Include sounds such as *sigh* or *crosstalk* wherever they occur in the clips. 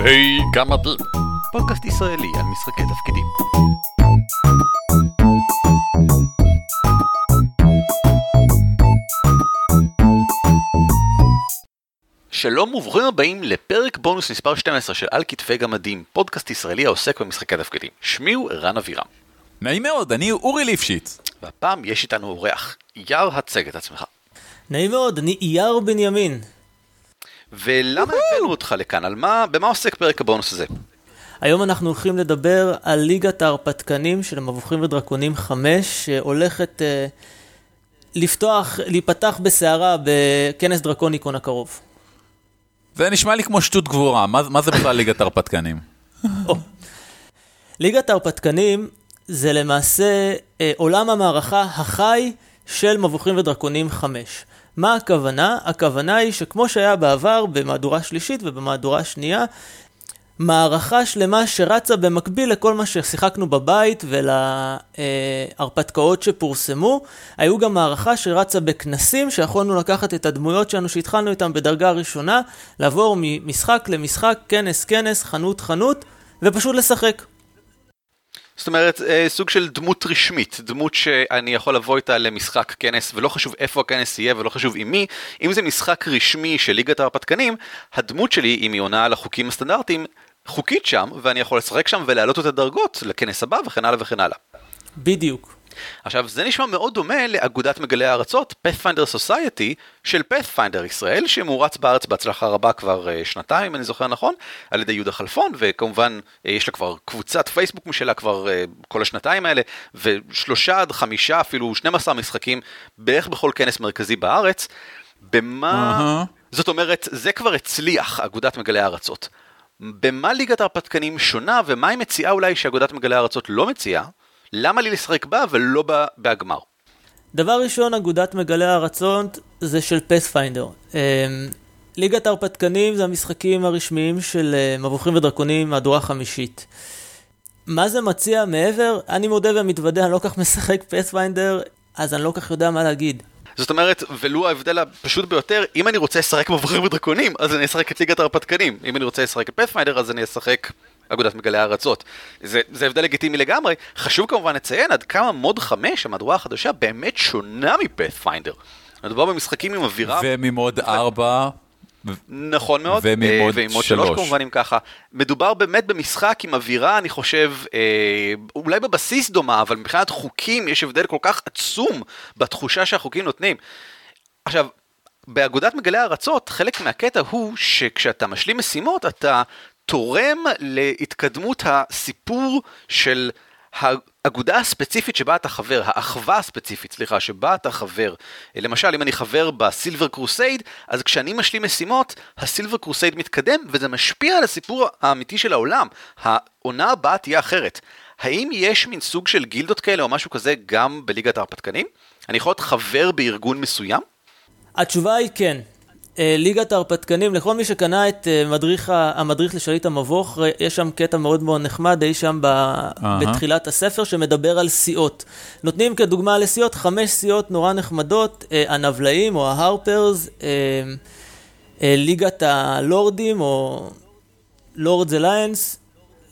משחקי גמדים, פודקאסט ישראלי על משחקי תפקידים. שלום וברוכים הבאים לפרק בונוס מספר 12 של על כתפי גמדים, פודקאסט ישראלי העוסק במשחקי תפקידים. שמי הוא ערן אבירם. נעים מאוד, אני אורי ליפשיץ. והפעם יש איתנו אורח, יאר הצג את עצמך. נעים מאוד, אני אייר בנימין. ולמה הבאנו אותך לכאן? על מה, במה עוסק פרק הבונוס הזה? היום אנחנו הולכים לדבר על ליגת ההרפתקנים של מבוכים ודרקונים 5, שהולכת אה, לפתוח, להיפתח בסערה בכנס דרקוניקון הקרוב. זה נשמע לי כמו שטות גבורה, מה, מה זה בכלל ליגת הרפתקנים? או. ליגת ההרפתקנים זה למעשה אה, עולם המערכה החי של מבוכים ודרקונים 5. מה הכוונה? הכוונה היא שכמו שהיה בעבר במהדורה שלישית ובמהדורה שנייה, מערכה שלמה שרצה במקביל לכל מה ששיחקנו בבית ולהרפתקאות שפורסמו. היו גם מערכה שרצה בכנסים, שיכולנו לקחת את הדמויות שלנו שהתחלנו איתן בדרגה ראשונה, לעבור ממשחק למשחק, כנס כנס, חנות חנות, ופשוט לשחק. זאת אומרת, אה, סוג של דמות רשמית, דמות שאני יכול לבוא איתה למשחק כנס, ולא חשוב איפה הכנס יהיה ולא חשוב עם מי, אם זה משחק רשמי של ליגת ההרפתקנים, הדמות שלי, אם היא עונה על החוקים הסטנדרטיים, חוקית שם, ואני יכול לשחק שם ולהעלות את הדרגות לכנס הבא וכן הלאה וכן הלאה. בדיוק. עכשיו, זה נשמע מאוד דומה לאגודת מגלי הארצות, Pathfinder Society של Pathfinder ישראל, שמורץ בארץ בהצלחה רבה כבר uh, שנתיים, אם אני זוכר נכון, על ידי יהודה חלפון, וכמובן uh, יש לה כבר קבוצת פייסבוק משלה כבר uh, כל השנתיים האלה, ושלושה עד חמישה, אפילו 12 משחקים בערך בכל כנס מרכזי בארץ. במה... Uh-huh. זאת אומרת, זה כבר הצליח, אגודת מגלי הארצות. במה ליגת ההרפתקנים שונה, ומה היא מציעה אולי שאגודת מגלי הארצות לא מציעה? למה לי לשחק בה ולא בהגמר? דבר ראשון, אגודת מגלי הארצות זה של פספיינדר. אמ, ליגת ההרפתקנים זה המשחקים הרשמיים של אה, מבוכים ודרקונים מהדורה חמישית. מה זה מציע מעבר? אני מודה ומתוודה, אני לא כך משחק פספיינדר, אז אני לא כך יודע מה להגיד. זאת אומרת, ולו ההבדל הפשוט ביותר, אם אני רוצה לשחק מבוכים ודרקונים, אז אני אשחק את ליגת ההרפתקנים. אם אני רוצה לשחק את פספיינדר, אז אני אשחק אגודת מגלי הארצות. זה, זה הבדל לגיטימי לגמרי. חשוב כמובן לציין עד כמה מוד 5, המהדורה החדשה, באמת שונה מפאת'פיינדר. מדובר במשחקים עם אווירה... וממוד 4... נכון מאוד, וממוד 3 כמובן אם ככה. מדובר באמת במשחק עם אווירה, אני חושב, אה, אולי בבסיס דומה, אבל מבחינת חוקים יש הבדל כל כך עצום בתחושה שהחוקים נותנים. עכשיו, באגודת מגלי הארצות, חלק מהקטע הוא שכשאתה משלים משימות, אתה תורם להתקדמות הסיפור של האגודה הספציפית שבה אתה חבר, האחווה הספציפית, סליחה, שבה אתה חבר. למשל, אם אני חבר בסילבר קרוסייד, אז כשאני משלים משימות, הסילבר קרוסייד מתקדם, וזה משפיע על הסיפור האמיתי של העולם. העונה הבאה תהיה אחרת. האם יש מין סוג של גילדות כאלה או משהו כזה גם בליגת ההרפתקנים? אני יכול להיות חבר בארגון מסוים? התשובה היא כן. אה, ליגת ההרפתקנים, לכל מי שקנה את אה, מדריך, המדריך לשליט המבוך, יש שם קטע מאוד מאוד נחמד, אי שם ב, uh-huh. בתחילת הספר, שמדבר על סיעות. נותנים כדוגמה לסיעות, חמש סיעות נורא נחמדות, אה, הנבלאים או ההרפרס, ליגת הלורדים או לורדס אליינס,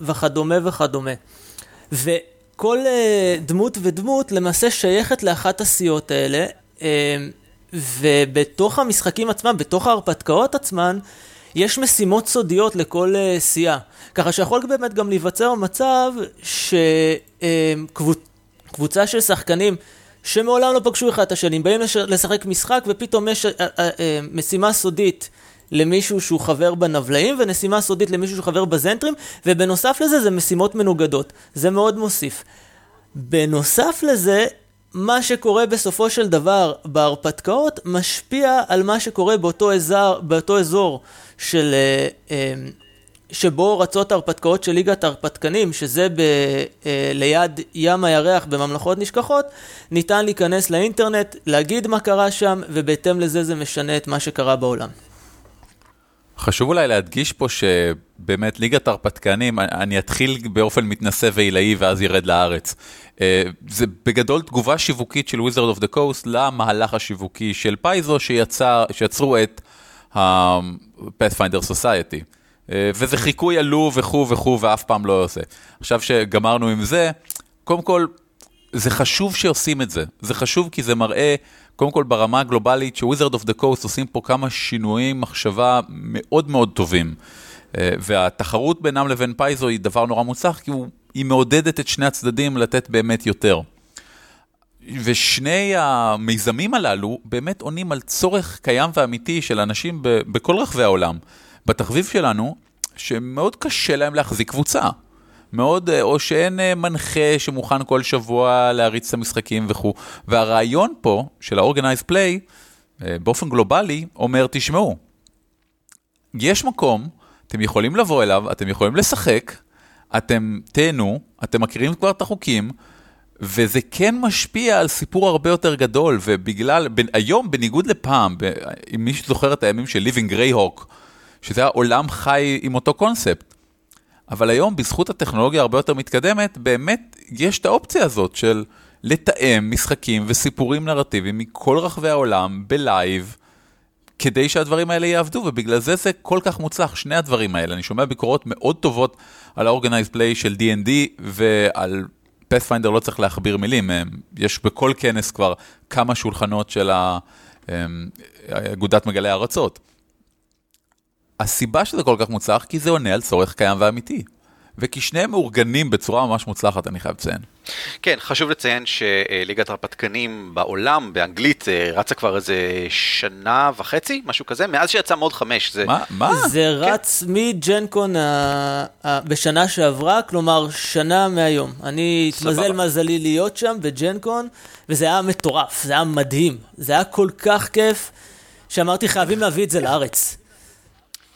וכדומה וכדומה. וכל דמות ודמות למעשה שייכת לאחת הסיעות האלה. ובתוך המשחקים עצמם, בתוך ההרפתקאות עצמן, יש משימות סודיות לכל uh, סיעה. ככה שיכול באמת גם להיווצר מצב שקבוצה uh, של שחקנים שמעולם לא פגשו אחד את השני, באים לשחק משחק ופתאום יש uh, uh, uh, משימה סודית למישהו שהוא חבר בנבלאים ומשימה סודית למישהו שהוא חבר בזנטרים ובנוסף לזה זה משימות מנוגדות. זה מאוד מוסיף. בנוסף לזה, מה שקורה בסופו של דבר בהרפתקאות משפיע על מה שקורה באותו, אזר, באותו אזור של, אה, אה, שבו רצות ההרפתקאות של ליגת ההרפתקנים, שזה ב, אה, ליד ים הירח בממלכות נשכחות, ניתן להיכנס לאינטרנט, להגיד מה קרה שם, ובהתאם לזה זה משנה את מה שקרה בעולם. חשוב אולי להדגיש פה שבאמת ליגת הרפתקנים, אני אתחיל באופן מתנשא ועילאי ואז ירד לארץ. אה, זה בגדול תגובה שיווקית של Wizard of the Coast למהלך השיווקי של פייזו שיצר, שיצרו את ה-Pathfinder Society. וזה חיקוי עלוב וכו' וכו', ואף פעם לא עושה. עכשיו שגמרנו עם זה, קודם כל, זה חשוב שעושים את זה. זה חשוב כי זה מראה, קודם כל ברמה הגלובלית, ש Wizards of the Coast עושים פה כמה שינויי מחשבה מאוד מאוד טובים. והתחרות בינם לבין פייזו היא דבר נורא מוצלח, כי היא מעודדת את שני הצדדים לתת באמת יותר. ושני המיזמים הללו באמת עונים על צורך קיים ואמיתי של אנשים בכל רחבי העולם. בתחביב שלנו, שמאוד קשה להם להחזיק קבוצה. מאוד, אה, או שאין אה, מנחה שמוכן כל שבוע להריץ את המשחקים וכו'. והרעיון פה, של ה-Organized Play, אה, באופן גלובלי, אומר, תשמעו, יש מקום, אתם יכולים לבוא אליו, אתם יכולים לשחק, אתם תהנו, אתם מכירים כבר את החוקים, וזה כן משפיע על סיפור הרבה יותר גדול, ובגלל, ב, היום בניגוד לפעם, ב, אם מישהו זוכר את הימים של Living Greyhawk, שזה היה עולם חי עם אותו קונספט, אבל היום בזכות הטכנולוגיה הרבה יותר מתקדמת, באמת יש את האופציה הזאת של לתאם משחקים וסיפורים נרטיביים מכל רחבי העולם בלייב, כדי שהדברים האלה יעבדו, ובגלל זה זה כל כך מוצלח, שני הדברים האלה. אני שומע ביקורות מאוד טובות על ה-Organized Play של D&D ועל פאת'פיינדר לא צריך להכביר מילים, יש בכל כנס כבר כמה שולחנות של אגודת מגלי הארצות. הסיבה שזה כל כך מוצלח, כי זה עונה על צורך קיים ואמיתי. וכי שניהם מאורגנים בצורה ממש מוצלחת, אני חייב לציין. כן, חשוב לציין שליגת הרפתקנים בעולם, באנגלית, אה, רצה כבר איזה שנה וחצי, משהו כזה, מאז שיצא מוד חמש. זה... מה? מה? זה כן. רץ מג'נקון ה... ה... בשנה שעברה, כלומר שנה מהיום. אני התמזל מזלי להיות שם בג'נקון, וזה היה מטורף, זה היה מדהים. זה היה כל כך כיף, שאמרתי חייבים להביא את זה לארץ.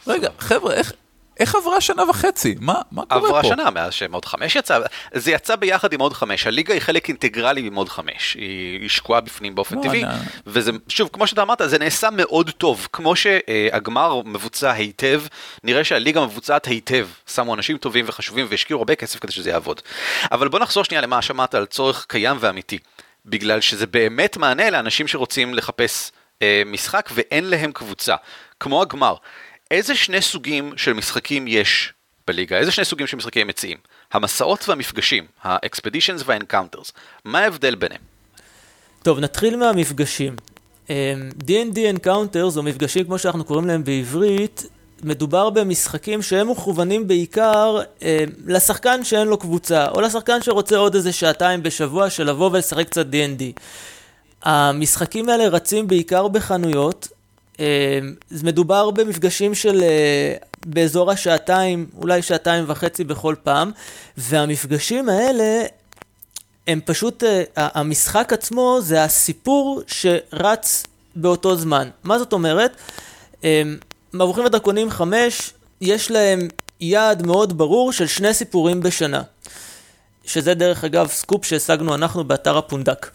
רגע, חבר'ה, איך, איך עברה שנה וחצי? מה, מה קורה פה? עברה שנה מאז שמוד 5 יצא, זה יצא ביחד עם מוד 5, הליגה היא חלק אינטגרלי ממוד 5, היא שקועה בפנים באופן לא, טבעי, אני... וזה, שוב, כמו שאתה אמרת, זה נעשה מאוד טוב, כמו שהגמר מבוצע היטב, נראה שהליגה מבוצעת היטב, שמו אנשים טובים וחשובים והשקיעו הרבה כסף כדי שזה יעבוד. אבל בוא נחזור שנייה למה שמעת על צורך קיים ואמיתי, בגלל שזה באמת מענה לאנשים שרוצים לחפש אה, משחק ואין להם קבוצה, כמו הגמר. איזה שני סוגים של משחקים יש בליגה? איזה שני סוגים של משחקים מציעים? המסעות והמפגשים, ה-expeditions וה-encounters. מה ההבדל ביניהם? טוב, נתחיל מהמפגשים. D&D אמ, Encounters, או מפגשים כמו שאנחנו קוראים להם בעברית, מדובר במשחקים שהם מכוונים בעיקר אה, לשחקן שאין לו קבוצה, או לשחקן שרוצה עוד איזה שעתיים בשבוע של לבוא ולשחק קצת D&D. המשחקים האלה רצים בעיקר בחנויות, מדובר במפגשים של אה, באזור השעתיים, אולי שעתיים וחצי בכל פעם, והמפגשים האלה הם פשוט, אה, המשחק עצמו זה הסיפור שרץ באותו זמן. מה זאת אומרת? אמ, מבוכים ודרקונים 5, יש להם יעד מאוד ברור של שני סיפורים בשנה. שזה דרך אגב סקופ שהשגנו אנחנו באתר הפונדק.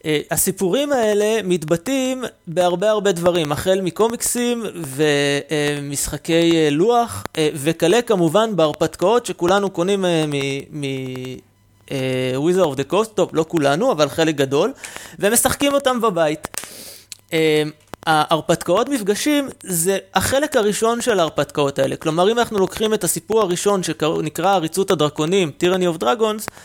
Uh, הסיפורים האלה מתבטאים בהרבה הרבה דברים, החל מקומיקסים ומשחקי uh, לוח, uh, וכלה כמובן בהרפתקאות שכולנו קונים מ-Wizard of the Coast, טוב, לא כולנו, אבל חלק גדול, ומשחקים אותם בבית. ההרפתקאות מפגשים זה החלק הראשון של ההרפתקאות האלה. כלומר, אם אנחנו לוקחים את הסיפור הראשון שנקרא עריצות הדרקונים, of Dragons, אה,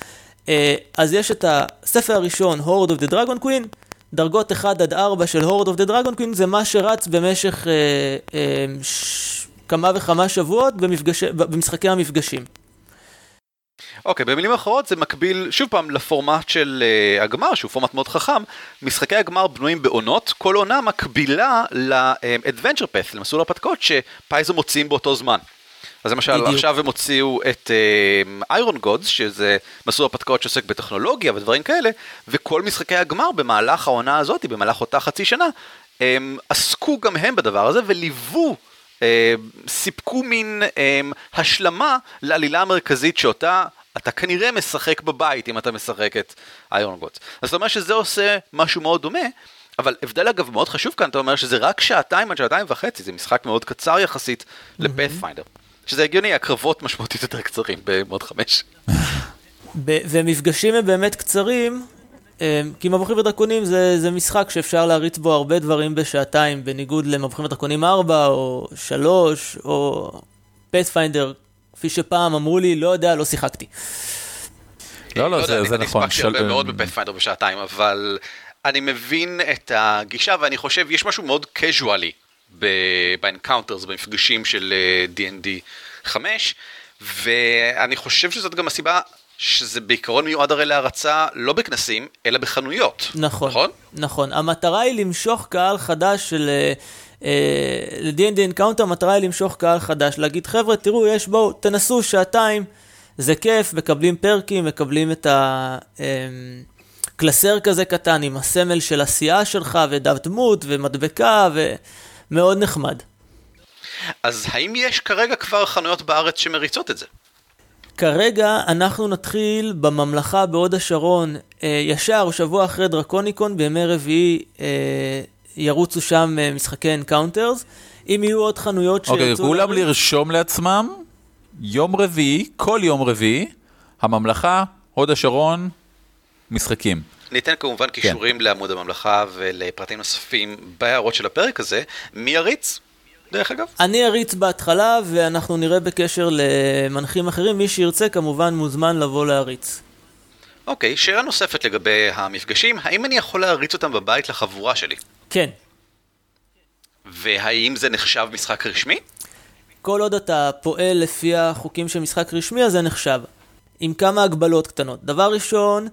אז יש את הספר הראשון, Horde of the Dragon Queen, דרגות 1 עד 4 של Horde of the Dragon Queen זה מה שרץ במשך אה, אה, ש... כמה וכמה שבועות במפגש... במשחקי המפגשים. אוקיי, okay, במילים אחרות זה מקביל שוב פעם לפורמט של uh, הגמר, שהוא פורמט מאוד חכם. משחקי הגמר בנויים בעונות, כל עונה מקבילה ל-adventure path, למסלול הפתקות שפייזו מוציאים באותו זמן. אז למשל, בדיוק. עכשיו הם הוציאו את איירון uh, גודס, שזה מסלול הפתקאות שעוסק בטכנולוגיה ודברים כאלה, וכל משחקי הגמר במהלך העונה הזאת, במהלך אותה חצי שנה, הם עסקו גם הם בדבר הזה וליוו, uh, סיפקו מין um, השלמה לעלילה המרכזית שאותה אתה כנראה משחק בבית אם אתה משחק את איירון גודס. אז זאת אומרת שזה עושה משהו מאוד דומה. אבל הבדל אגב מאוד חשוב כאן, אתה אומר שזה רק שעתיים עד שעתיים וחצי, זה משחק מאוד קצר יחסית mm-hmm. לפאת'פיינדר. שזה הגיוני, הקרבות משמעותית יותר קצרים במו"ד חמש. ומפגשים הם באמת קצרים, כי מבוכים ודרקונים זה, זה משחק שאפשר להריץ בו הרבה דברים בשעתיים, בניגוד למבוכים ודרקונים 4 או 3 או פאת'פיינדר, כפי שפעם אמרו לי, לא יודע, לא שיחקתי. לא, לא, זה, זה נכון. אני הספקתי הרבה מאוד בפאת'פיינדר בשעתיים, אבל אני מבין את הגישה, ואני חושב, יש משהו מאוד casually ב Encounters, במפגשים של D&D אה, 5, ואני חושב שזאת גם הסיבה שזה בעיקרון מיועד הרי להרצה לא בכנסים, אלא בחנויות. נכון, נכון. נכון. המטרה היא למשוך קהל חדש של... ל-D&D Encounter המטרה היא למשוך קהל חדש, להגיד חבר'ה תראו יש בואו תנסו שעתיים, זה כיף, מקבלים פרקים, מקבלים את הקלסר אמ, כזה קטן עם הסמל של הסיעה שלך ודף דמות ומדבקה ומאוד נחמד. אז האם יש כרגע כבר חנויות בארץ שמריצות את זה? כרגע אנחנו נתחיל בממלכה בהוד השרון, אה, ישר שבוע אחרי דרקוניקון, בימי רביעי אה, ירוצו שם אה, משחקי Encounters. אם יהיו עוד חנויות שירצו... אוקיי, כולם לרשום לעצמם, יום רביעי, כל יום רביעי, הממלכה, הוד השרון, משחקים. ניתן כמובן. קישורים כן. לעמוד הממלכה ולפרטים נוספים בהערות של הפרק הזה. מי יריץ? דרך אגב? אני אריץ בהתחלה, ואנחנו נראה בקשר למנחים אחרים. מי שירצה כמובן מוזמן לבוא להריץ. אוקיי, okay, שאלה נוספת לגבי המפגשים, האם אני יכול להריץ אותם בבית לחבורה שלי? כן. והאם זה נחשב משחק רשמי? כל עוד אתה פועל לפי החוקים של משחק רשמי, אז זה נחשב. עם כמה הגבלות קטנות. דבר ראשון,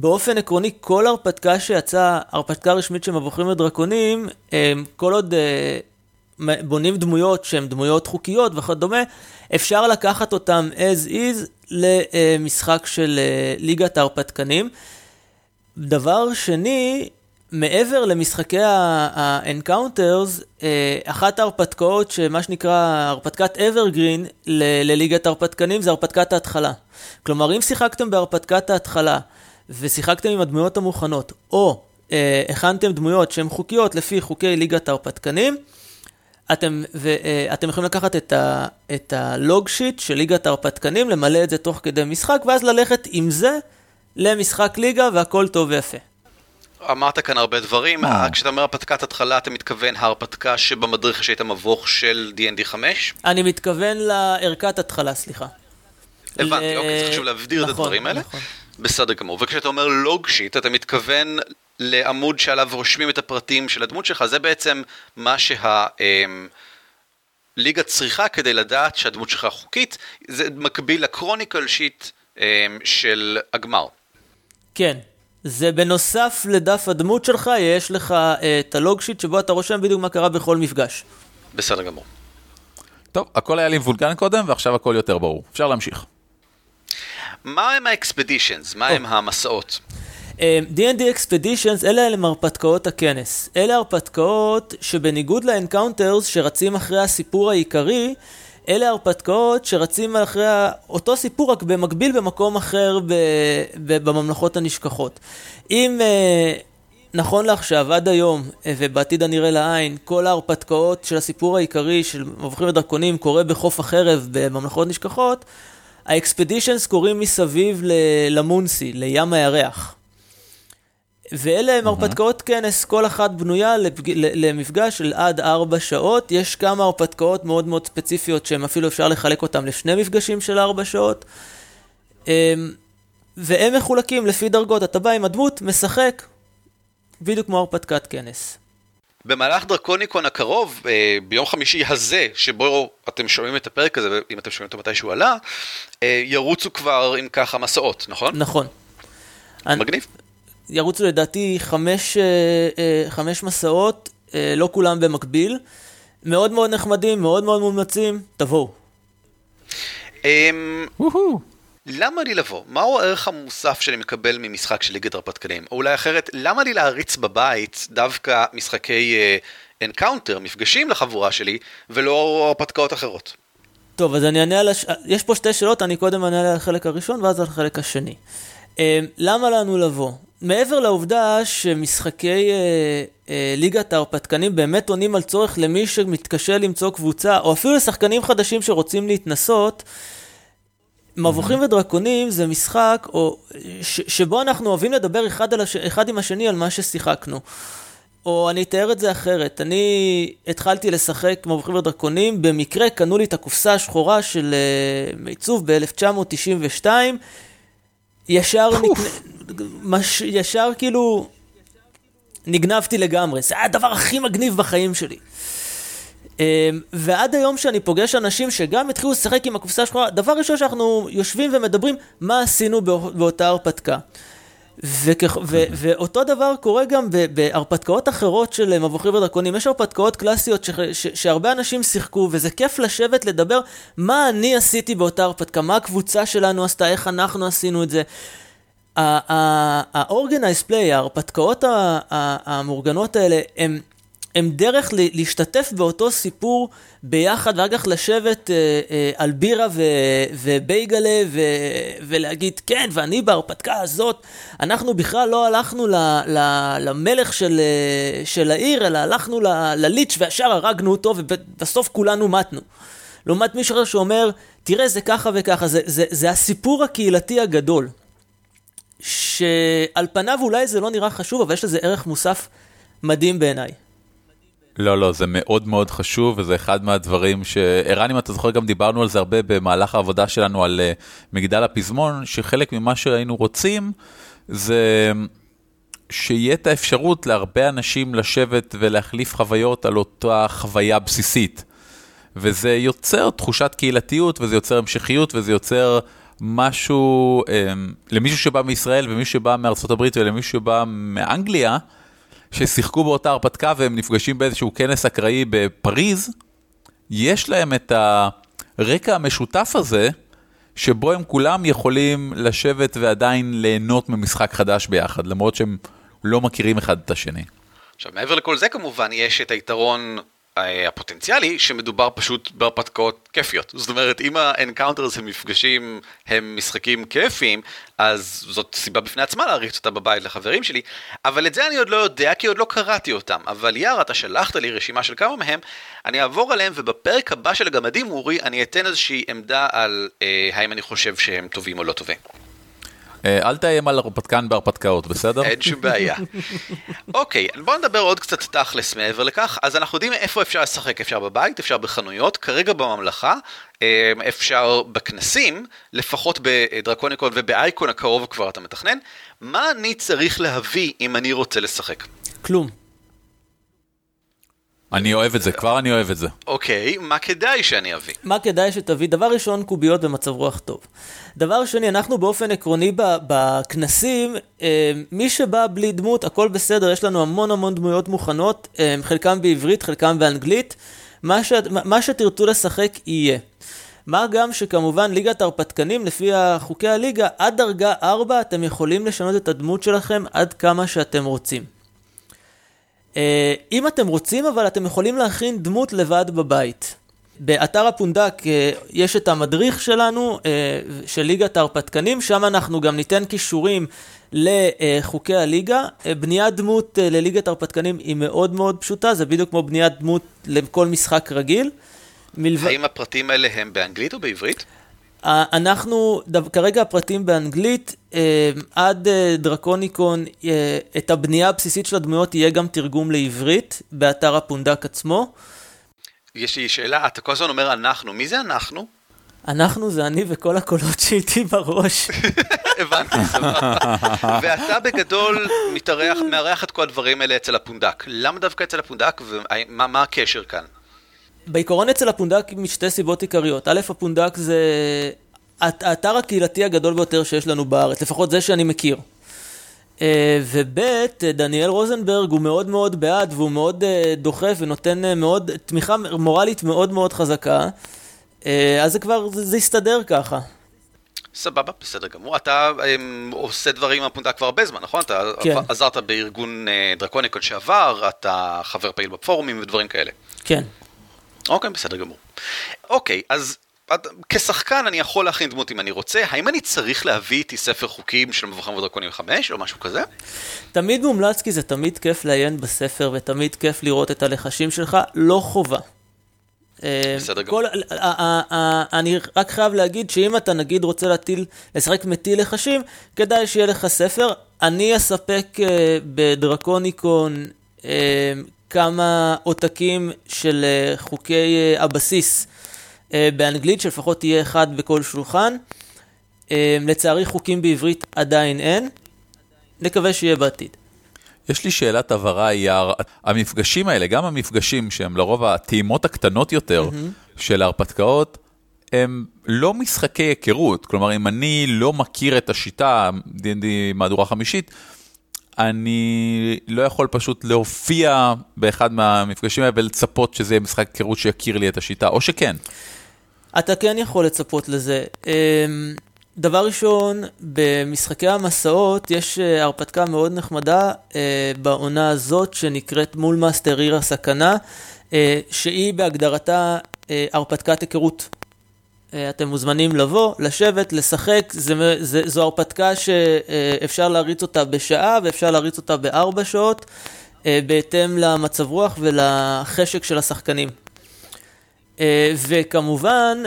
באופן עקרוני, כל הרפתקה שיצאה, הרפתקה רשמית של מבוכים ודרקונים, כל עוד אה, בונים דמויות שהן דמויות חוקיות וכדומה, אפשר לקחת אותן as is למשחק של אה, ליגת ההרפתקנים. דבר שני, מעבר למשחקי ה-Encounters, אה, אחת ההרפתקאות שמה שנקרא הרפתקת אברגרין לליגת ההרפתקנים זה הרפתקת ההתחלה. כלומר, אם שיחקתם בהרפתקת ההתחלה ושיחקתם עם הדמויות המוכנות, או אה, הכנתם דמויות שהן חוקיות לפי חוקי ליגת ההרפתקנים, אתם, ואתם יכולים לקחת את, ה, את הלוג שיט של ליגת ההרפתקנים, למלא את זה תוך כדי משחק, ואז ללכת עם זה למשחק ליגה והכל טוב ויפה. אמרת כאן הרבה דברים, אה. כשאתה אומר הרפתקת התחלה, אתה מתכוון ההרפתקה שבמדריך שהיית מבוך של D&D 5? אני מתכוון לערכת התחלה, סליחה. הבנתי, אוקיי, זה חשוב להבדיר את נכון, הדברים האלה. נכון. בסדר גמור, וכשאתה אומר לוג שיט, אתה מתכוון לעמוד שעליו רושמים את הפרטים של הדמות שלך, זה בעצם מה שהליגה אמ, צריכה כדי לדעת שהדמות שלך חוקית, זה מקביל לקרוניקל שיט אמ, של הגמר. כן, זה בנוסף לדף הדמות שלך, יש לך אה, את הלוג שיט שבו אתה רושם בדיוק מה קרה בכל מפגש. בסדר גמור. טוב, הכל היה לי מבולגן קודם, ועכשיו הכל יותר ברור. אפשר להמשיך. מה הם ה Expeditions? מה הם המסעות? D&D Expeditions, אלה הם הרפתקאות הכנס. אלה הרפתקאות שבניגוד ל Encounters שרצים אחרי הסיפור העיקרי, אלה הרפתקאות שרצים אחרי אותו סיפור רק במקביל במקום אחר ב, ב, בממלכות הנשכחות. אם uh, נכון לעכשיו, עד היום, uh, ובעתיד הנראה לעין, כל ההרפתקאות של הסיפור העיקרי של מבוכים ודרקונים קורה בחוף החרב בממלכות נשכחות, האקספדישנס קורים מסביב למונסי, לים הירח. ואלה הם הרפתקאות כנס, כל אחת בנויה למפגש של עד ארבע שעות. יש כמה הרפתקאות מאוד מאוד ספציפיות שהם אפילו אפשר לחלק אותם לשני מפגשים של ארבע שעות. אמ, והם מחולקים לפי דרגות. אתה בא עם הדמות, משחק, בדיוק כמו הרפתקת כנס. במהלך דרקוניקון הקרוב, אה, ביום חמישי הזה, שבו אתם שומעים את הפרק הזה, אם אתם שומעים אותו מתי שהוא עלה, אה, ירוצו כבר עם ככה מסעות, נכון? נכון. מגניב. ירוצו לדעתי חמש, אה, חמש מסעות, לא כולם במקביל. מאוד מאוד נחמדים, מאוד מאוד מומלצים, תבואו. אמ, למה לי לבוא? מהו הערך המוסף שאני מקבל ממשחק של ליגת הרפתקנים? או אולי אחרת, למה לי להריץ בבית דווקא משחקי Encounter, מפגשים לחבורה שלי, ולא הרפתקאות אחרות? טוב, אז אני אענה על הש... יש פה שתי שאלות, אני קודם אענה על החלק הראשון ואז על החלק השני. למה לנו לבוא? מעבר לעובדה שמשחקי אה, אה, ליגת ההרפתקנים באמת עונים על צורך למי שמתקשה למצוא קבוצה, או אפילו לשחקנים חדשים שרוצים להתנסות, מבוכים ודרקונים זה משחק או, ש, שבו אנחנו אוהבים לדבר אחד, הש, אחד עם השני על מה ששיחקנו. או אני אתאר את זה אחרת, אני התחלתי לשחק מבוכים ודרקונים, במקרה קנו לי את הקופסה השחורה של uh, מיצוב ב-1992, ישר, נק... מש... ישר כאילו נגנבתי לגמרי, זה היה הדבר הכי מגניב בחיים שלי. Um, ועד היום שאני פוגש אנשים שגם התחילו לשחק עם הקופסה השחורה, דבר ראשון שאנחנו יושבים ומדברים מה עשינו באותה הרפתקה. וכ... ו... ואותו דבר קורה גם בהרפתקאות אחרות של מבוכים ודרקונים. יש הרפתקאות קלאסיות ש... ש... שהרבה אנשים שיחקו, וזה כיף לשבת לדבר מה אני עשיתי באותה הרפתקה, מה הקבוצה שלנו עשתה, איך אנחנו עשינו את זה. ה-organized play, ההרפתקאות המאורגנות האלה, הם... הם דרך להשתתף באותו סיפור ביחד, ואחר כך לשבת אה, אה, על בירה ו, ובייגלה ו, ולהגיד, כן, ואני בהרפתקה הזאת, אנחנו בכלל לא הלכנו ל, ל, למלך של, אה, של העיר, אלא הלכנו ל, לליץ' וישר הרגנו אותו, ובסוף כולנו מתנו. לעומת מישהו אחר שאומר, תראה, זה ככה וככה, זה, זה, זה הסיפור הקהילתי הגדול. שעל פניו אולי זה לא נראה חשוב, אבל יש לזה ערך מוסף מדהים בעיניי. לא, לא, זה מאוד מאוד חשוב, וזה אחד מהדברים שערן, אם אתה זוכר, גם דיברנו על זה הרבה במהלך העבודה שלנו על uh, מגדל הפזמון, שחלק ממה שהיינו רוצים זה שיהיה את האפשרות להרבה אנשים לשבת ולהחליף חוויות על אותה חוויה בסיסית. וזה יוצר תחושת קהילתיות, וזה יוצר המשכיות, וזה יוצר משהו, um, למישהו שבא מישראל ומישהו שבא מארצות הברית ולמישהו שבא מאנגליה, ששיחקו באותה הרפתקה והם נפגשים באיזשהו כנס אקראי בפריז, יש להם את הרקע המשותף הזה, שבו הם כולם יכולים לשבת ועדיין ליהנות ממשחק חדש ביחד, למרות שהם לא מכירים אחד את השני. עכשיו, מעבר לכל זה כמובן, יש את היתרון הפוטנציאלי שמדובר פשוט בהרפתקאות כיפיות. זאת אומרת, אם ה Encounters הם מפגשים, הם משחקים כיפיים, אז זאת סיבה בפני עצמה להריץ אותה בבית לחברים שלי, אבל את זה אני עוד לא יודע כי עוד לא קראתי אותם. אבל יאיר, אתה שלחת לי רשימה של כמה מהם, אני אעבור עליהם ובפרק הבא של הגמדים, אורי, אני אתן איזושהי עמדה על אה, האם אני חושב שהם טובים או לא טובים. אה, אל תאיים על הרפתקן בהרפתקאות, בסדר? אין שום בעיה. אוקיי, בואו נדבר עוד קצת תכלס מעבר לכך. אז אנחנו יודעים איפה אפשר לשחק, אפשר בבית, אפשר בחנויות, כרגע בממלכה, אה, אפשר בכנסים, לפחות בדרקוניקון ובאייקון הקרוב כבר אתה מתכנן. מה אני צריך להביא אם אני רוצה לשחק? כלום. אני אוהב את זה, כבר אני אוהב את זה. אוקיי, מה כדאי שאני אביא? מה כדאי שתביא? דבר ראשון, קוביות במצב רוח טוב. דבר שני, אנחנו באופן עקרוני בכנסים, אה, מי שבא בלי דמות, הכל בסדר, יש לנו המון המון דמויות מוכנות, אה, חלקם בעברית, חלקם באנגלית. מה, ש... מה שתרצו לשחק יהיה. מה גם שכמובן ליגת הרפתקנים, לפי חוקי הליגה, עד דרגה 4 אתם יכולים לשנות את הדמות שלכם עד כמה שאתם רוצים. אה, אם אתם רוצים, אבל אתם יכולים להכין דמות לבד בבית. באתר הפונדק אה, יש את המדריך שלנו, אה, של ליגת ההרפתקנים, שם אנחנו גם ניתן כישורים לחוקי הליגה. בניית דמות לליגת ההרפתקנים היא מאוד מאוד פשוטה, זה בדיוק כמו בניית דמות לכל משחק רגיל. מלבד... האם הפרטים האלה הם באנגלית או בעברית? אנחנו, כרגע הפרטים באנגלית, אה, עד אה, דרקוניקון, אה, את הבנייה הבסיסית של הדמויות יהיה גם תרגום לעברית, באתר הפונדק עצמו. יש לי שאלה, אתה כל הזמן אומר אנחנו, מי זה אנחנו? אנחנו זה אני וכל הקולות שאיתי בראש. *laughs* הבנתי, סבבה. ואתה בגדול מתארח, מארח את כל הדברים האלה אצל הפונדק. למה דווקא אצל הפונדק ומה הקשר כאן? בעיקרון אצל הפונדק משתי סיבות עיקריות. א', הפונדק זה האתר הקהילתי הגדול ביותר שיש לנו בארץ, לפחות זה שאני מכיר. אה, וב', דניאל רוזנברג הוא מאוד מאוד בעד והוא מאוד אה, דוחף ונותן אה, מאוד, תמיכה מורלית מאוד מאוד חזקה. אז זה כבר, זה, זה הסתדר ככה. סבבה, בסדר גמור. אתה הם, עושה דברים עם הפונדק כבר הרבה זמן, נכון? אתה כן. עזרת בארגון דרקוניקון שעבר, אתה חבר פעיל בפורומים ודברים כאלה. כן. אוקיי, בסדר גמור. אוקיי, אז כשחקן אני יכול להכין דמות אם אני רוצה, האם אני צריך להביא איתי ספר חוקים של מבחן ודרקונים 5 או משהו כזה? תמיד מומלץ כי זה תמיד כיף לעיין בספר ותמיד כיף לראות את הלחשים שלך, לא חובה. אה, בסדר גמור. אני רק חייב להגיד שאם אתה נגיד רוצה להטיל, לשחק מטיל לחשים, כדאי שיהיה לך ספר. אני אספק אה, בדרקוניקון כמה עותקים של חוקי הבסיס באנגלית, שלפחות תהיה אחד בכל שולחן. לצערי חוקים בעברית עדיין אין, נקווה שיהיה בעתיד. יש לי שאלת הבהרה, אייר. המפגשים האלה, גם המפגשים שהם לרוב הטעימות הקטנות יותר mm-hmm. של ההרפתקאות, הם לא משחקי היכרות. כלומר, אם אני לא מכיר את השיטה, D&D מהדורה חמישית, אני לא יכול פשוט להופיע באחד מהמפגשים האלה ולצפות שזה יהיה משחק היכרות שיכיר לי את השיטה, או שכן. אתה כן יכול לצפות לזה. אמ, דבר ראשון, במשחקי המסעות יש אה, הרפתקה מאוד נחמדה אה, בעונה הזאת שנקראת מולמאסטר עיר הסכנה, אה, שהיא בהגדרתה הרפתקת היכרות. אה, אתם מוזמנים לבוא, לשבת, לשחק, זה, זה, זו הרפתקה שאפשר להריץ אותה בשעה ואפשר להריץ אותה בארבע שעות, אה, בהתאם למצב רוח ולחשק של השחקנים. אה, וכמובן,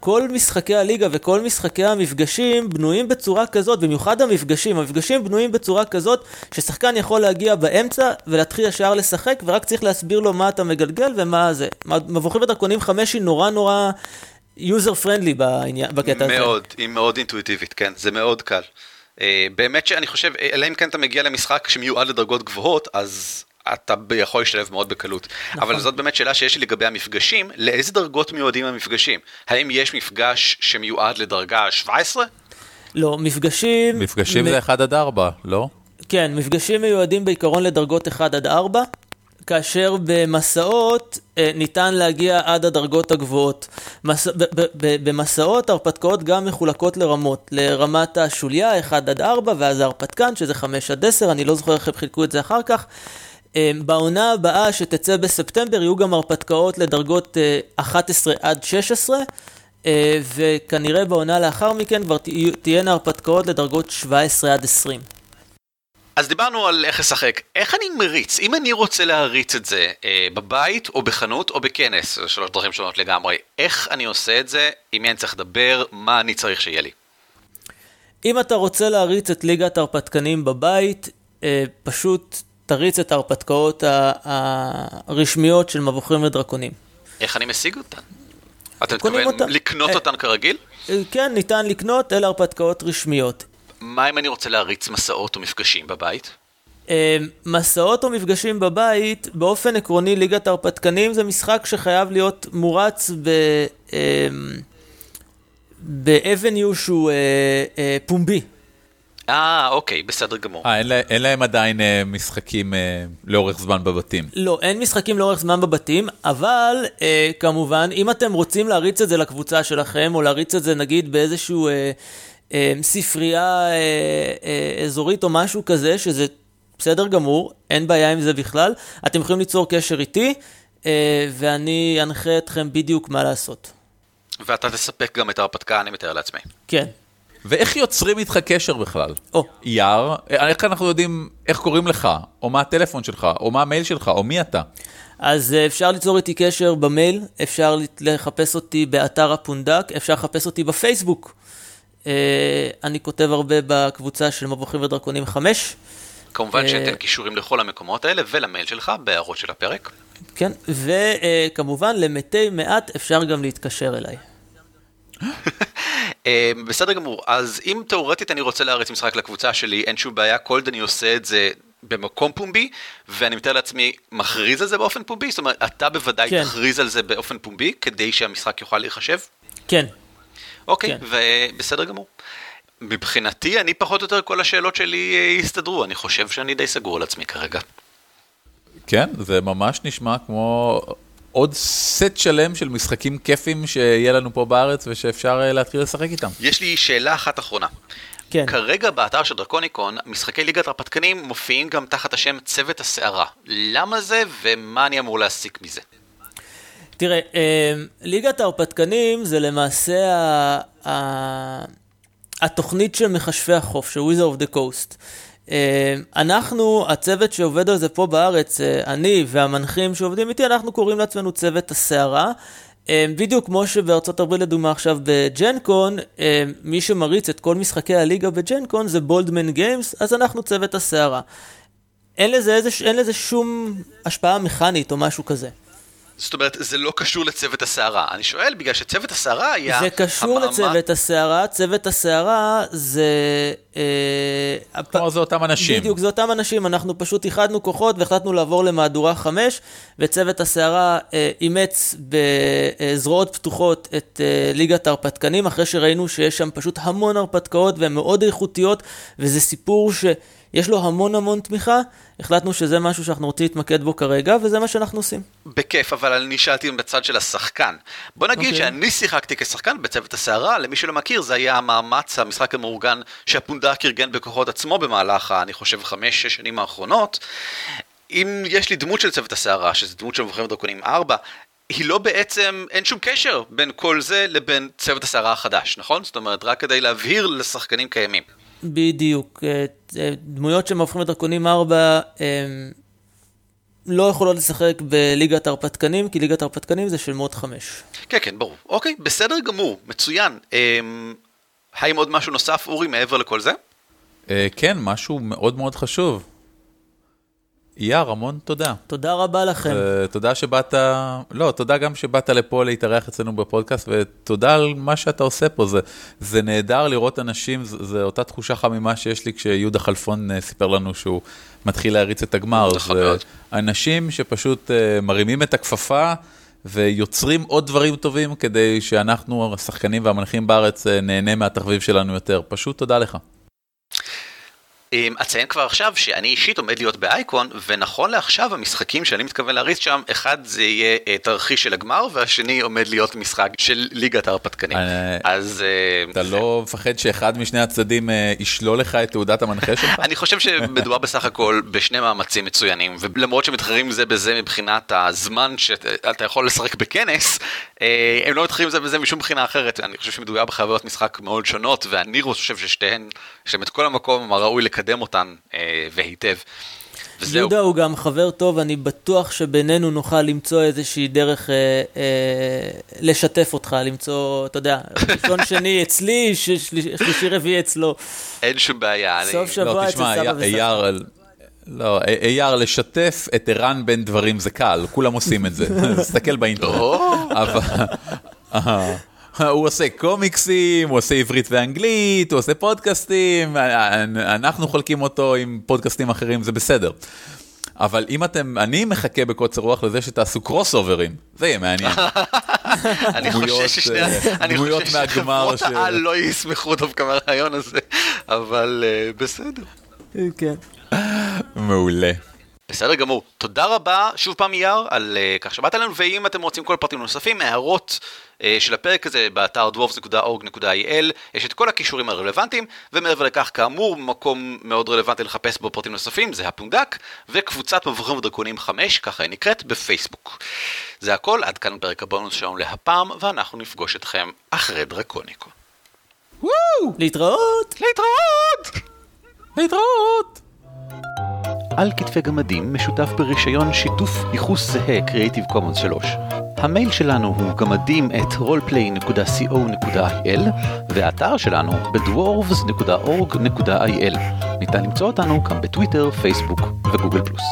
כל משחקי הליגה וכל משחקי המפגשים בנויים בצורה כזאת, במיוחד המפגשים, המפגשים בנויים בצורה כזאת ששחקן יכול להגיע באמצע ולהתחיל ישר לשחק ורק צריך להסביר לו מה אתה מגלגל ומה זה. מבוכים ודרקונים 5 היא נורא נורא user friendly בקטע הזה. מאוד, היא מאוד אינטואיטיבית, כן, זה מאוד קל. Uh, באמת שאני חושב, אלא אם כן אתה מגיע למשחק שמיועד לדרגות גבוהות, אז אתה יכול להשתלב מאוד בקלות. נכון. אבל זאת באמת שאלה שיש לי לגבי המפגשים, לאיזה דרגות מיועדים המפגשים? האם יש מפגש שמיועד לדרגה 17? לא, מפגשים... מפגשים מ... זה 1 עד 4, לא? כן, מפגשים מיועדים בעיקרון לדרגות 1 עד 4, כאשר במסעות אה, ניתן להגיע עד הדרגות הגבוהות. מס... במסעות הרפתקאות גם מחולקות לרמות, לרמת השוליה 1 עד 4 ואז ההרפתקן שזה 5 עד 10, אני לא זוכר איך הם חילקו את זה אחר כך. אמ, בעונה הבאה שתצא בספטמבר יהיו גם הרפתקאות לדרגות 11 אה, עד 16, אה, וכנראה בעונה לאחר מכן כבר תהיינה הרפתקאות לדרגות 17 עד 20. אז דיברנו על איך לשחק, איך אני מריץ? אם אני רוצה להריץ את זה אה, בבית או בחנות או בכנס, זה שלוש דרכים שונות לגמרי, איך אני עושה את זה, עם מי אני צריך לדבר, מה אני צריך שיהיה לי? אם אתה רוצה להריץ את ליגת ההרפתקנים בבית, אה, פשוט תריץ את ההרפתקאות הרשמיות של מבוכים ודרקונים. איך אני משיג אותן? אתה מתכוון אותה. לקנות אה, אותן כרגיל? אה, כן, ניתן לקנות, אלה הרפתקאות רשמיות. מה אם אני רוצה להריץ מסעות או מפגשים בבית? אה, מסעות או מפגשים בבית, באופן עקרוני ליגת ההרפתקנים זה משחק שחייב להיות מורץ ב... באבניו שהוא פומבי. אה, אוקיי, בסדר גמור. אה, אין, אין להם עדיין אה, משחקים אה, לאורך זמן בבתים. לא, אין משחקים לאורך זמן בבתים, אבל אה, כמובן, אם אתם רוצים להריץ את זה לקבוצה שלכם, או להריץ את זה נגיד באיזשהו אה, אה, ספרייה אה, אה, אזורית או משהו כזה, שזה בסדר גמור, אין בעיה עם זה בכלל, אתם יכולים ליצור קשר איתי, אה, ואני אנחה אתכם בדיוק מה לעשות. ואתה תספק גם את ההרפתקה, אני מתאר לעצמי. כן. ואיך יוצרים איתך קשר בכלל? או. יער, איך אנחנו יודעים איך קוראים לך, או מה הטלפון שלך, או מה המייל שלך, או מי אתה? אז אה, אפשר ליצור איתי קשר במייל, אפשר לחפש אותי באתר הפונדק, אפשר לחפש אותי בפייסבוק. אה, אני כותב הרבה בקבוצה של מבוכים ודרקונים 5. כמובן שאתן קישורים לכל המקומות האלה ולמייל שלך בהערות של הפרק. כן, וכמובן למתי מעט אפשר גם להתקשר אליי. אה, בסדר גמור, אז אם תאורטית אני רוצה להריץ משחק לקבוצה שלי, אין שום בעיה, כל אני עושה את זה במקום פומבי, ואני מתאר לעצמי מכריז על זה באופן פומבי? זאת אומרת, אתה בוודאי כן. תכריז על זה באופן פומבי, כדי שהמשחק יוכל להיחשב? כן. אוקיי, כן. ובסדר גמור. מבחינתי, אני פחות או יותר כל השאלות שלי אה, יסתדרו, אני חושב שאני די סגור על עצמי כרגע. כן, זה ממש נשמע כמו עוד סט שלם של משחקים כיפים שיהיה לנו פה בארץ ושאפשר אה, להתחיל לשחק איתם. יש לי שאלה אחת אחרונה. כן. כרגע באתר של דרקוניקון, משחקי ליגת הרפתקנים מופיעים גם תחת השם צוות הסערה. למה זה ומה אני אמור להסיק מזה? תראה, אה, ליגת ההרפתקנים זה למעשה ה... ה... התוכנית של מכשפי החוף, של of the Coast. אה, אנחנו, הצוות שעובד על זה פה בארץ, אה, אני והמנחים שעובדים איתי, אנחנו קוראים לעצמנו צוות הסערה. אה, בדיוק כמו שבארצות הברית לדוגמה עכשיו בג'נקון, מי שמריץ את כל משחקי הליגה בג'נקון זה בולדמן גיימס, אז אנחנו צוות הסערה. אין לזה, איזה, אין לזה שום השפעה מכנית או משהו כזה. זאת אומרת, זה לא קשור לצוות הסערה. אני שואל, בגלל שצוות הסערה היה... זה קשור המאמה... לצוות הסערה, צוות הסערה זה... אה, כלומר, זה אותם אנשים. בדיוק, זה אותם אנשים. אנחנו פשוט איחדנו כוחות והחלטנו לעבור למהדורה 5, וצוות הסערה אה, אימץ בזרועות פתוחות את אה, ליגת ההרפתקנים, אחרי שראינו שיש שם פשוט המון הרפתקאות והן מאוד איכותיות, וזה סיפור ש... יש לו המון המון תמיכה, החלטנו שזה משהו שאנחנו רוצים להתמקד בו כרגע, וזה מה שאנחנו עושים. בכיף, אבל אני שאלתי בצד של השחקן. בוא נגיד okay. אוקיי. שאני שיחקתי כשחקן בצוות הסערה, למי שלא מכיר, זה היה המאמץ, המשחק המאורגן שהפונדק ארגן בכוחות עצמו במהלך, אני חושב, חמש-שש שנים האחרונות. אם יש לי דמות של צוות הסערה, שזו דמות של מבחרים דרקונים 4, היא לא בעצם, אין שום קשר בין כל זה לבין צוות הסערה החדש, נכון? זאת אומרת, רק כדי להבהיר לשחקנים קיימים. בדיוק. אה, אה, דמויות שמהופכים לדרקונים 4 הם לא יכולות לשחק בליגת ההרפתקנים, כי ליגת ההרפתקנים זה של מוד 5. כן, כן, ברור. אוקיי, בסדר גמור, מצוין. אמ, האם עוד משהו נוסף, אורי, מעבר לכל זה? אה, כן, משהו מאוד מאוד חשוב. אייר, המון תודה. תודה רבה לכם. תודה שבאת, לא, תודה גם שבאת לפה להתארח אצלנו בפודקאסט, ותודה על מה שאתה עושה פה. זה, זה נהדר לראות אנשים, זו אותה תחושה חמימה שיש לי כשיהודה חלפון אה, סיפר לנו שהוא מתחיל להריץ את הגמר. נכון מאוד. אנשים שפשוט uh, מרימים את הכפפה. ויוצרים עוד דברים טובים כדי שאנחנו, השחקנים והמנחים בארץ, אה, נהנה מהתחביב שלנו יותר. פשוט תודה לך. אמ, אציין כבר עכשיו שאני אישית עומד להיות באייקון, ונכון לעכשיו המשחקים שאני מתכוון להריץ שם, אחד זה יהיה אה, תרחיש של הגמר, והשני עומד להיות משחק של ליגת ההרפתקנים. אה, אז... אה, אתה לא מפחד שאחד משני הצדדים ישלול לך את תעודת המנחה שלך? *laughs* אני חושב שמדובר בסך הכל בשני מאמצים מצוינים, ולמרות שמתחרים זה בזה מבחינת הזמן שאתה יכול לשחק בכנס, הם לא מתחרים זה בזה משום בחינה אחרת. אני חושב שמדובר בחוויות משחק מאוד שונות, ואני חושב ששתיהן, יש להם את כל המקום הראוי לקדם אותן אה, והיטב. וזהו. יהודה הוא גם חבר טוב, אני בטוח שבינינו נוכל למצוא איזושהי דרך אה, אה, לשתף אותך, למצוא, אתה יודע, ראשון *laughs* שני אצלי, שלישי רביעי אצלו. אין שום בעיה. סוף אני... שבוע לא, אצל סבא וסבא. לא, אייר, לשתף את ערן בין דברים זה קל, כולם עושים את זה, *laughs* תסתכל באינטרנט. *laughs* הוא עושה קומיקסים, הוא עושה עברית ואנגלית, הוא עושה פודקאסטים, אנחנו חולקים אותו עם פודקאסטים אחרים, זה בסדר. אבל אם אתם, אני מחכה בקוצר רוח לזה שתעשו קרוס אוברים, זה יהיה מעניין. *laughs* אני חושש שחברות העל לא ישמחו דווקא מהרעיון הזה, אבל אה, בסדר. כן. מעולה. בסדר גמור. תודה רבה שוב פעם אייר על uh, כך שבאת אלינו, ואם אתם רוצים כל פרטים נוספים, הערות uh, של הפרק הזה באתר dwarves.org.il, יש את כל הכישורים הרלוונטיים, ומעבר לכך, כאמור, מקום מאוד רלוונטי לחפש בו פרטים נוספים, זה הפונדק, וקבוצת מבוכים ודרקונים 5, ככה היא נקראת, בפייסבוק. זה הכל, עד כאן פרק הבונוס שלנו להפעם, ואנחנו נפגוש אתכם אחרי דרקוניקו. וואו! להתראות! להתראות! להתראות! על כתפי גמדים משותף ברישיון שיתוף ייחוס זהה Creative Commons 3. המייל שלנו הוא גמדים את roleplay.co.il והאתר שלנו בדוורבס.org.il. ניתן למצוא אותנו גם בטוויטר, פייסבוק וגוגל פלוס.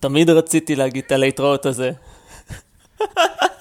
תמיד רציתי להגיד את הלהתראות הזה. *laughs*